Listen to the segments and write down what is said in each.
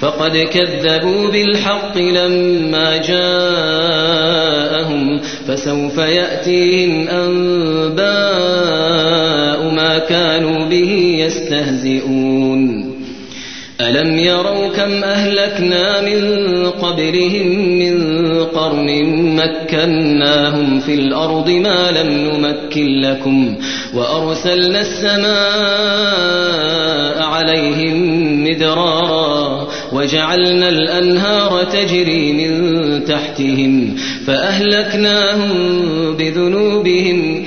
فقد كذبوا بالحق لما جاءهم فسوف يأتيهم أنباء ما كانوا به يستهزئون. ألم يروا كم أهلكنا من قبلهم من قرن مكناهم في الأرض ما لم نمكن لكم وأرسلنا السماء عليهم مدرارا وجعلنا الأنهار تجري من تحتهم فأهلكناهم بذنوبهم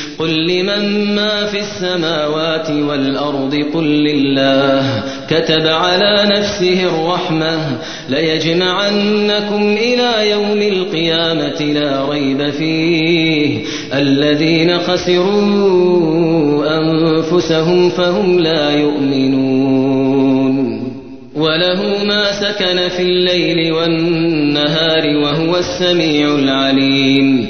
قل لمن ما في السماوات والأرض قل لله كتب على نفسه الرحمة ليجمعنكم إلى يوم القيامة لا ريب فيه الذين خسروا أنفسهم فهم لا يؤمنون وله ما سكن في الليل والنهار وهو السميع العليم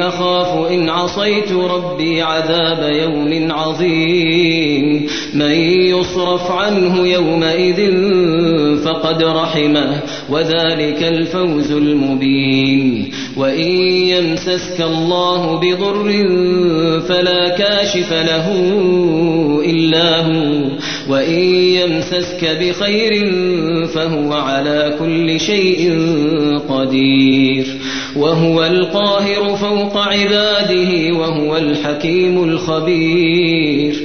أخاف إن عصيت ربي عذاب يوم عظيم. من يصرف عنه يومئذ فقد رحمه وذلك الفوز المبين. وإن يمسسك الله بضر فلا كاشف له إلا هو. وإن يمسسك بخير فهو على كل شيء قدير. وهو القاهر فوق عباده وهو الحكيم الخبير.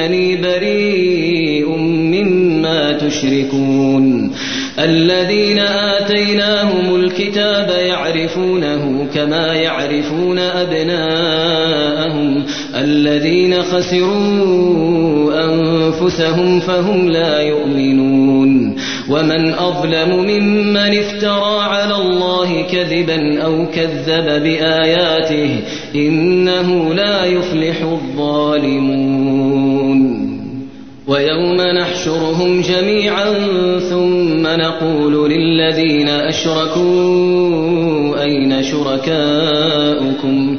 وإنني بريء مما تشركون. الذين آتيناهم الكتاب يعرفونه كما يعرفون أبناءهم. الذين خسروا أنفسهم فهم لا يؤمنون. ومن أظلم ممن افترى على الله كذبا أو كذب بآياته إنه لا يفلح الظالمون. ويوم نحشرهم جميعا ثم نقول للذين أشركوا أين شركاؤكم؟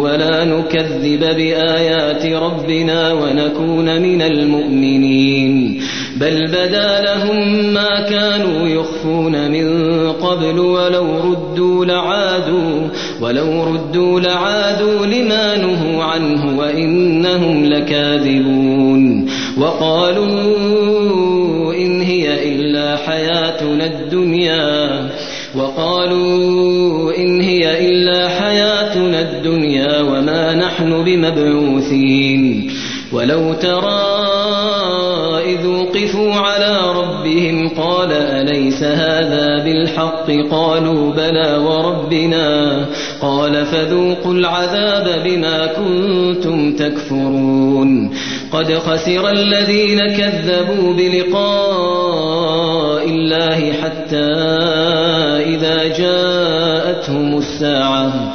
ولا نكذب بآيات ربنا ونكون من المؤمنين. بل بدا لهم ما كانوا يخفون من قبل ولو ردوا لعادوا ولو ردوا لعادوا لما نهوا عنه وإنهم لكاذبون. وقالوا إن هي إلا حياتنا الدنيا. وقالوا نحن بمبعوثين. ولو ترى إذ وقفوا على ربهم قال أليس هذا بالحق؟ قالوا بلى وربنا. قال فذوقوا العذاب بما كنتم تكفرون. قد خسر الذين كذبوا بلقاء الله حتى إذا جاءتهم الساعة.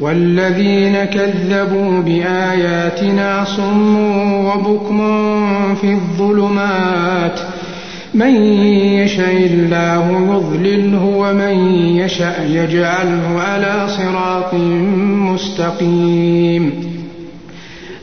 والذين كذبوا بآياتنا صم وبكم في الظلمات من يشاء الله يضلله ومن يشاء يجعله على صراط مستقيم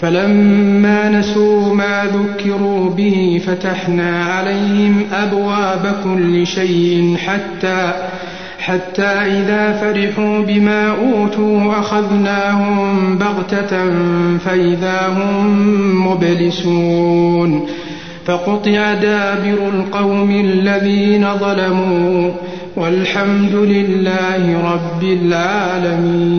فلما نسوا ما ذكروا به فتحنا عليهم أبواب كل شيء حتى حتى إذا فرحوا بما أوتوا أخذناهم بغتة فإذا هم مبلسون فقطع دابر القوم الذين ظلموا والحمد لله رب العالمين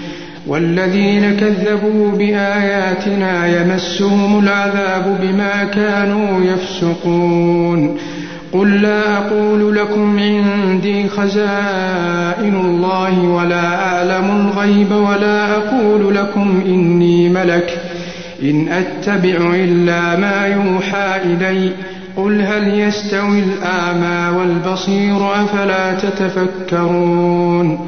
والذين كذبوا بآياتنا يمسهم العذاب بما كانوا يفسقون. قل لا أقول لكم عندي خزائن الله ولا أعلم الغيب ولا أقول لكم إني ملك. إن أتبع إلا ما يوحى إلي. قل هل يستوي الأعمى والبصير أفلا تتفكرون؟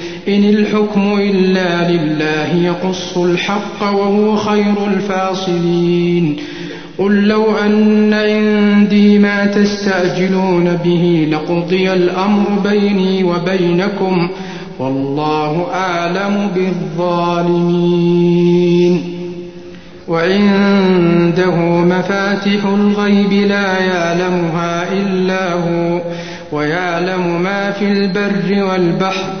إن الحكم إلا لله يقص الحق وهو خير الفاصلين. قل لو أن عندي ما تستعجلون به لقضي الأمر بيني وبينكم والله أعلم بالظالمين. وعنده مفاتح الغيب لا يعلمها إلا هو ويعلم ما في البر والبحر.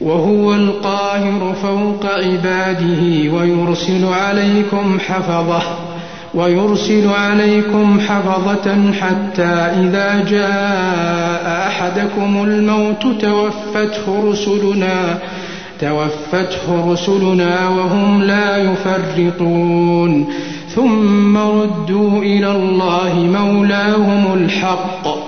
وهو القاهر فوق عباده ويرسل عليكم حفظه ويرسل عليكم حفظة حتى إذا جاء أحدكم الموت توفته رسلنا توفته رسلنا وهم لا يفرطون. ثم ردوا إلى الله مولاهم الحق.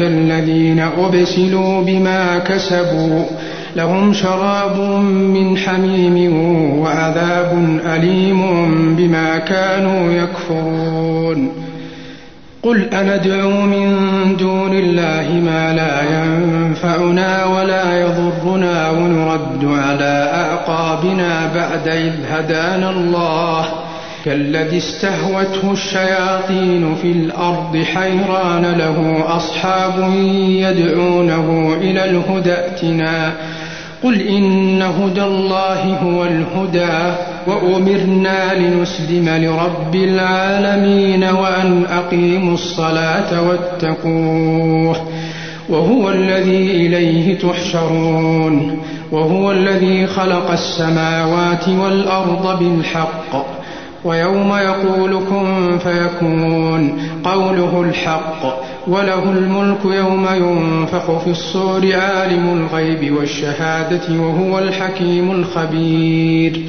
الذين أبسلوا بما كسبوا. لهم شراب من حميم وعذاب أليم بما كانوا يكفرون. قل أندعو من دون الله ما لا ينفعنا ولا يضرنا ونرد على أعقابنا بعد إذ هدانا الله. كالذي استهوته الشياطين في الأرض حيران له أصحاب يدعونه إلى الهدى ائتنا. قل إن هدى الله هو الهدى وأمرنا لنسلم لرب العالمين وأن أقيموا الصلاة واتقوه وهو الذي إليه تحشرون وهو الذي خلق السماوات والأرض بالحق. ويوم يقول كن فيكون قوله الحق وله الملك يوم ينفخ في الصور عالم الغيب والشهادة وهو الحكيم الخبير.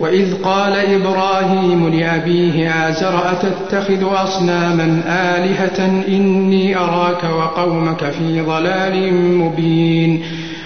وإذ قال إبراهيم لأبيه آزر أتتخذ أصناما آلهة إني أراك وقومك في ضلال مبين؟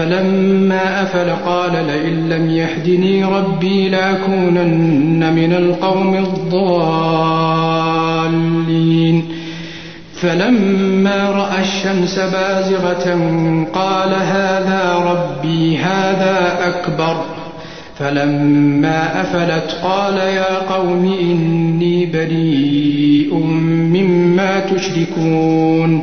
فلما أفل قال لئن لم يهدني ربي لأكونن من القوم الضالين. فلما رأى الشمس بازغة قال هذا ربي هذا أكبر. فلما أفلت قال يا قوم إني بريء مما تشركون.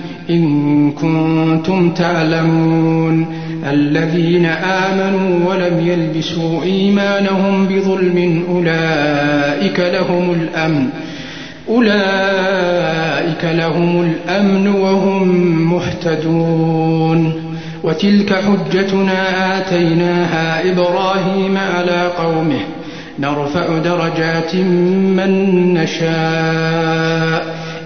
إن كنتم تعلمون الذين آمنوا ولم يلبسوا إيمانهم بظلم أولئك لهم الأمن أولئك لهم الأمن وهم مهتدون. وتلك حجتنا آتيناها إبراهيم على قومه نرفع درجات من نشاء.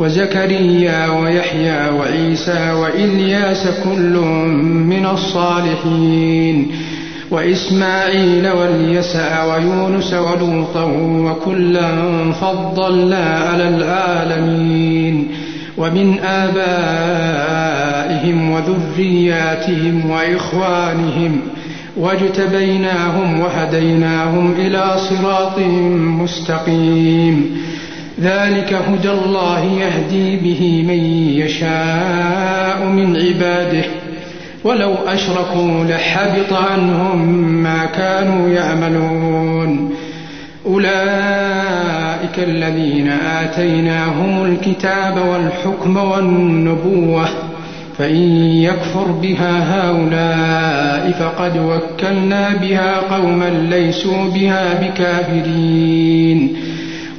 وزكريا ويحيى وعيسى وإلياس كل من الصالحين وإسماعيل واليسع ويونس ولوطا وكلا فضلنا على العالمين ومن آبائهم وذرياتهم وإخوانهم واجتبيناهم وهديناهم إلى صراط مستقيم ذلك هدى الله يهدي به من يشاء من عباده. ولو أشركوا لحبط عنهم ما كانوا يعملون. أولئك الذين آتيناهم الكتاب والحكم والنبوة فإن يكفر بها هؤلاء فقد وكلنا بها قوما ليسوا بها بكافرين.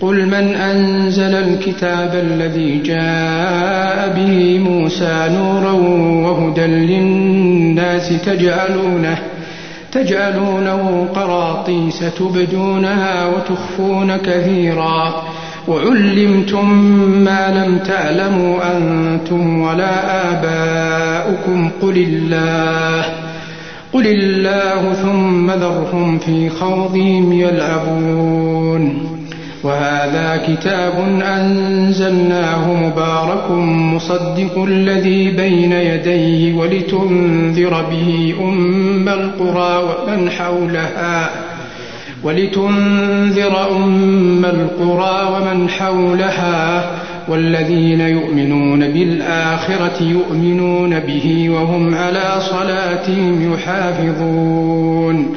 قل من أنزل الكتاب الذي جاء به موسى نورا وهدى للناس تجعلونه تجعلونه قراطيس تبدونها وتخفون كثيرا وعلمتم ما لم تعلموا أنتم ولا آباؤكم قل الله قل الله ثم ذرهم في خوضهم يلعبون وهذا كتاب أنزلناه مبارك مصدق الذي بين يديه ولتنذر به أم القرى ومن حولها ولتنذر أم القرى ومن حولها والذين يؤمنون بالآخرة يؤمنون به وهم على صلاتهم يحافظون.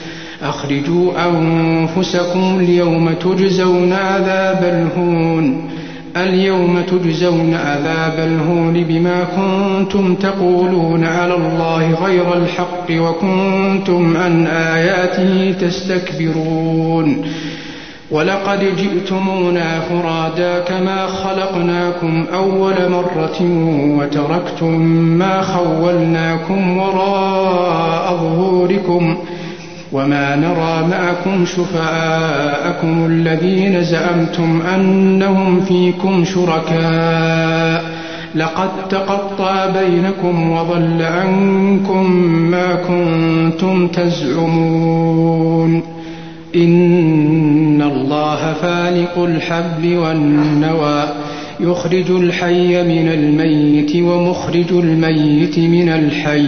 أخرجوا أنفسكم اليوم تجزون عذاب الهون. اليوم تجزون عذاب الهون بما كنتم تقولون على الله غير الحق وكنتم عن آياته تستكبرون. ولقد جئتمونا فرادا كما خلقناكم أول مرة وتركتم ما خولناكم وراء ظهوركم. وما نرى معكم شفعاءكم الذين زعمتم أنهم فيكم شركاء. لقد تقطع بينكم وضل عنكم ما كنتم تزعمون. إن الله فالق الحب والنوى يخرج الحي من الميت ومخرج الميت من الحي.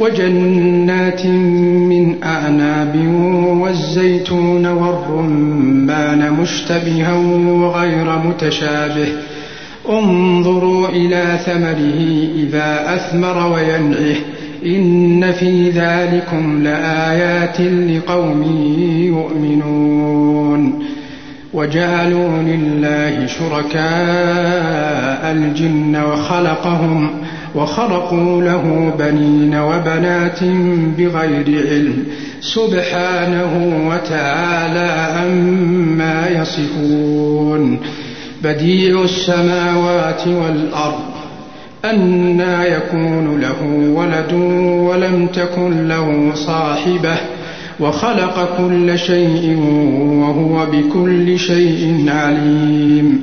وجنات من أعناب والزيتون والرمان مشتبها وغير متشابه. انظروا إلى ثمره إذا أثمر وينعه. إن في ذلكم لآيات لقوم يؤمنون. وجعلوا لله شركاء الجن وخلقهم. وخرقوا له بنين وبنات بغير علم سبحانه وتعالى عما يصفون. بديع السماوات والأرض أنى يكون له ولد ولم تكن له صاحبة وخلق كل شيء وهو بكل شيء عليم.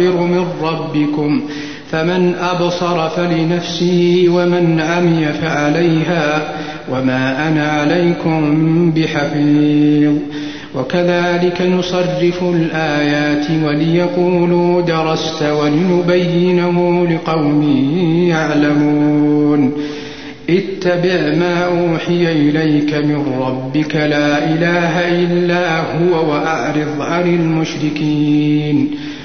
من ربكم فمن أبصر فلنفسه ومن عمي فعليها وما أنا عليكم بحفيظ. وكذلك نصرف الآيات وليقولوا درست ولنبينه لقوم يعلمون. اتبع ما أوحي إليك من ربك لا إله إلا هو وأعرض عن المشركين.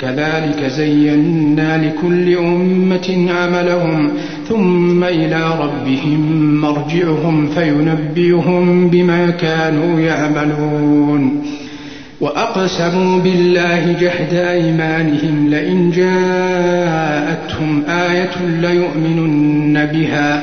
كذلك زينا لكل أمة عملهم ثم إلى ربهم مرجعهم فينبئهم بما كانوا يعملون. وأقسموا بالله جحد أيمانهم لئن جاءتهم آية ليؤمنن بها.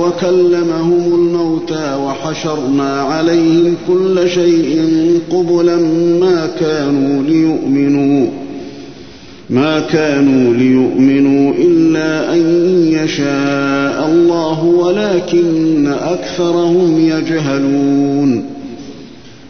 وكلمهم الموتى وحشرنا عليهم كل شيء قبلا ما كانوا ليؤمنوا ما كانوا ليؤمنوا إلا أن يشاء الله ولكن أكثرهم يجهلون.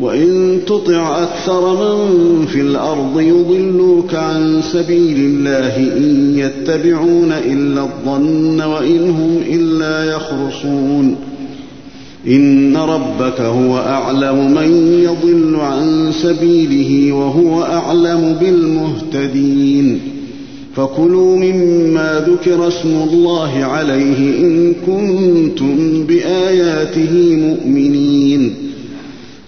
وإن تطع أكثر من في الأرض يضلوك عن سبيل الله إن يتبعون إلا الظن وإن هم إلا يخرصون. إن ربك هو أعلم من يضل عن سبيله وهو أعلم بالمهتدين. فكلوا مما ذكر اسم الله عليه إن كنتم بآياته مؤمنين.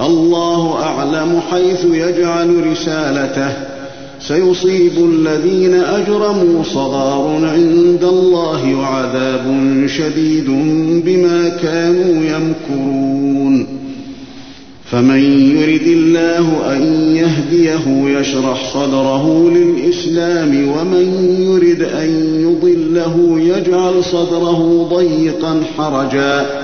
الله أعلم حيث يجعل رسالته. سيصيب الذين أجرموا صغار عند الله وعذاب شديد بما كانوا يمكرون. فمن يرد الله أن يهديه يشرح صدره للإسلام ومن يرد أن يضله يجعل صدره ضيقا حرجا.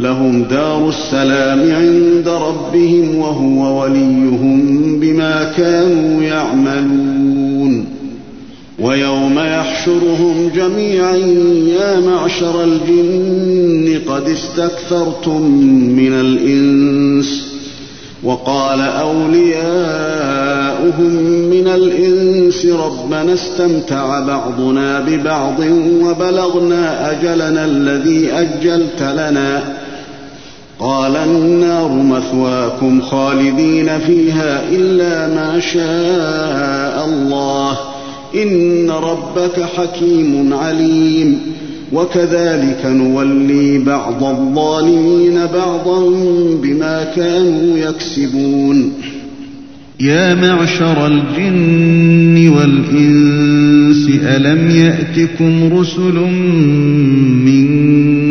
لهم دار السلام عند ربهم وهو وليهم بما كانوا يعملون. ويوم يحشرهم جميعا يا معشر الجن قد استكثرتم من الإنس. وقال أولياؤهم من الإنس ربنا استمتع بعضنا ببعض وبلغنا أجلنا الذي أجلت لنا. قال النار مثواكم خالدين فيها إلا ما شاء الله. إن ربك حكيم عليم. وكذلك نولي بعض الظالمين بعضا بما كانوا يكسبون. يا معشر الجن والإنس ألم يأتكم رسل منكم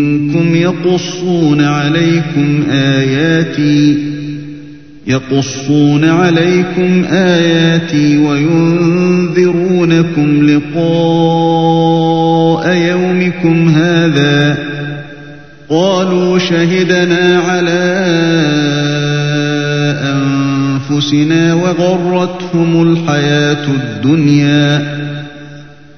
يقصون عليكم آياتي يقصون عليكم آياتي وينذرونكم لقاء يومكم هذا. قالوا شهدنا على أنفسنا وغرتهم الحياة الدنيا.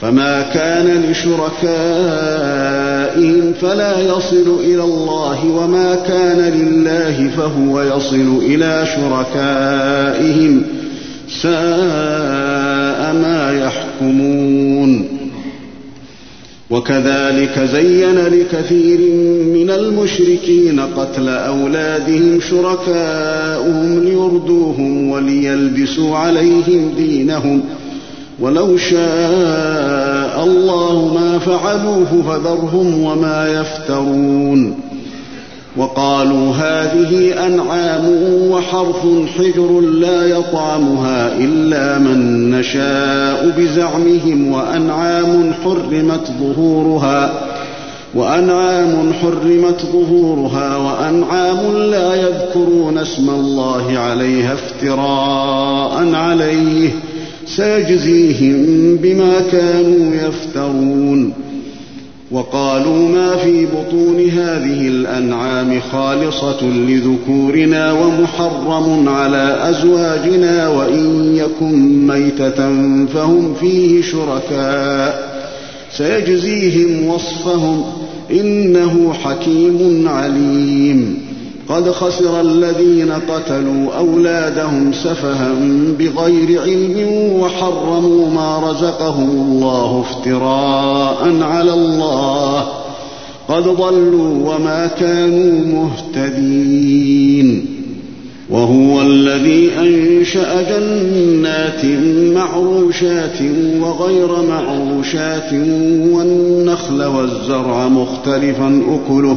فما كان لشركائهم فلا يصل إلى الله وما كان لله فهو يصل إلى شركائهم ساء ما يحكمون. وكذلك زين لكثير من المشركين قتل أولادهم شركاؤهم ليردوهم وليلبسوا عليهم دينهم ۖ ولو شاء الله ما فعلوه فذرهم وما يفترون. وقالوا هذه أنعام وحرث حجر لا يطعمها إلا من نشاء بزعمهم وأنعام حرمت ظهورها وأنعام حرمت ظهورها وأنعام لا يذكرون اسم الله عليها افتراء عليه ۖ. سيجزيهم بما كانوا يفترون. وقالوا ما في بطون هذه الأنعام خالصة لذكورنا ومحرم على أزواجنا وإن يكن ميتة فهم فيه شركاء. سيجزيهم وصفهم إنه حكيم عليم. قد خسر الذين قتلوا أولادهم سفها بغير علم وحرموا ما رزقهم الله افتراء على الله. قد ضلوا وما كانوا مهتدين. وهو الذي أنشأ جنات معروشات وغير معروشات والنخل والزرع مختلفا أكله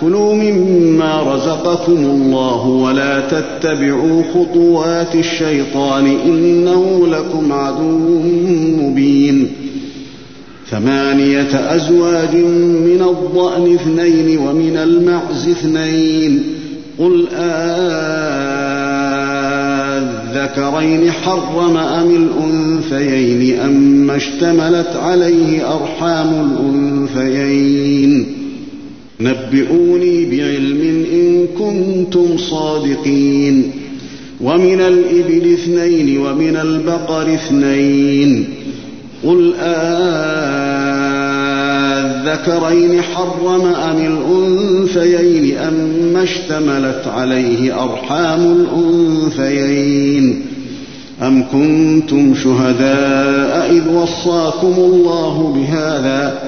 كلوا مما رزقكم الله ولا تتبعوا خطوات الشيطان إنه لكم عدو مبين. ثمانية أزواج من الضأن اثنين ومن المعز اثنين. قل آذكرين حرم أم الأنثيين أم اشتملت عليه أرحام الأنثيين. نبئوني بعلم إن كنتم صادقين. ومن الإبل اثنين ومن البقر اثنين. قل آذكرين حرم أم الأنثيين أم اشتملت عليه أرحام الأنثيين. أم كنتم شهداء إذ وصاكم الله بهذا؟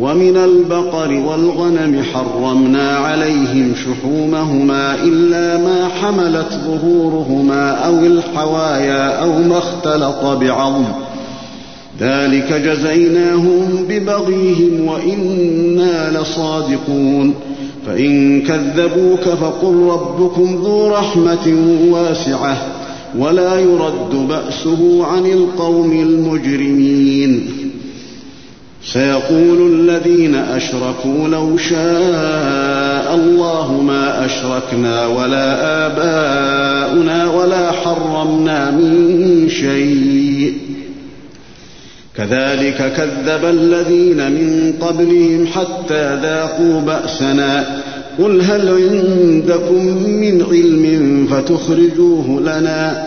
ومن البقر والغنم حرمنا عليهم شحومهما إلا ما حملت ظهورهما أو الحوايا أو ما اختلط بعظم. ذلك جزيناهم ببغيهم وإنا لصادقون. فإن كذبوك فقل ربكم ذو رحمة واسعة ولا يرد بأسه عن القوم المجرمين. سيقول الذين أشركوا لو شاء الله ما أشركنا ولا آباؤنا ولا حرمنا من شيء. كذلك كذب الذين من قبلهم حتى ذاقوا بأسنا. قل هل عندكم من علم فتخرجوه لنا؟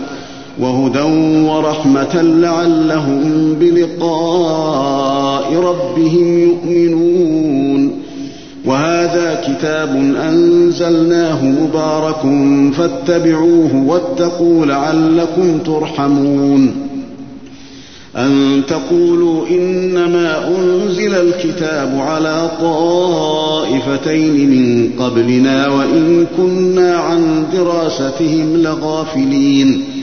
وهدى ورحمة لعلهم بلقاء ربهم يؤمنون. وهذا كتاب أنزلناه مبارك فاتبعوه واتقوا لعلكم ترحمون. أن تقولوا إنما أنزل الكتاب على طائفتين من قبلنا وإن كنا عن دراستهم لغافلين.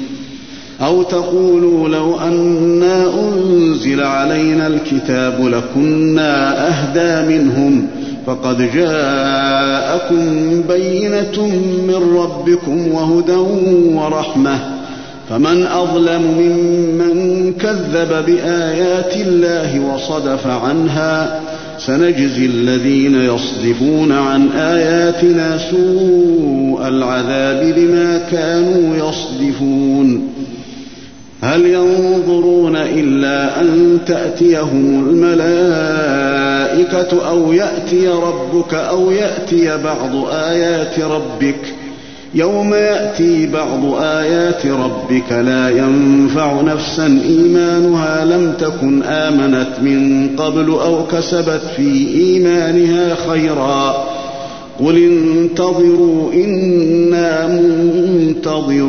أو تقولوا لو أنا أنزل علينا الكتاب لكنا أهدى منهم فقد جاءكم بينة من ربكم وهدى ورحمة فمن أظلم ممن كذب بآيات الله وصدف عنها سنجزي الذين يصدفون عن آياتنا سوء العذاب بما كانوا يصدفون هل ينظرون إلا أن تأتيهم الملائكة أو يأتي ربك أو يأتي بعض آيات ربك؟ يوم يأتي بعض آيات ربك لا ينفع نفسا إيمانها لم تكن آمنت من قبل أو كسبت في إيمانها خيرا. قل انتظروا إنا منتظرون.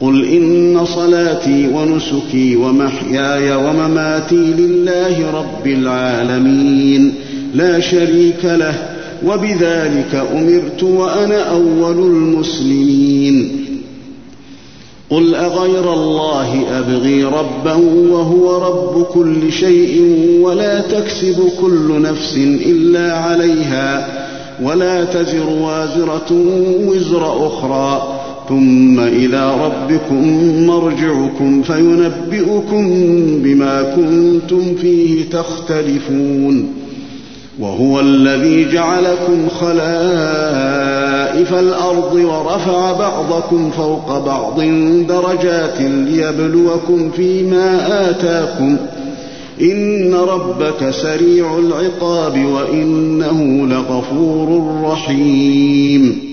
قل ان صلاتي ونسكي ومحياي ومماتي لله رب العالمين لا شريك له وبذلك امرت وأنا اول المسلمين قل اغير الله ابغي ربا وهو رب كل شيء ولا تكسب كل نفس الا عليها ولا تزر وازره وزر أخرى ثم إلى ربكم مرجعكم فينبئكم بما كنتم فيه تختلفون وهو الذي جعلكم خلائف الأرض ورفع بعضكم فوق بعض درجات ليبلوكم فيما آتاكم إن ربك سريع العقاب وإنه لغفور رحيم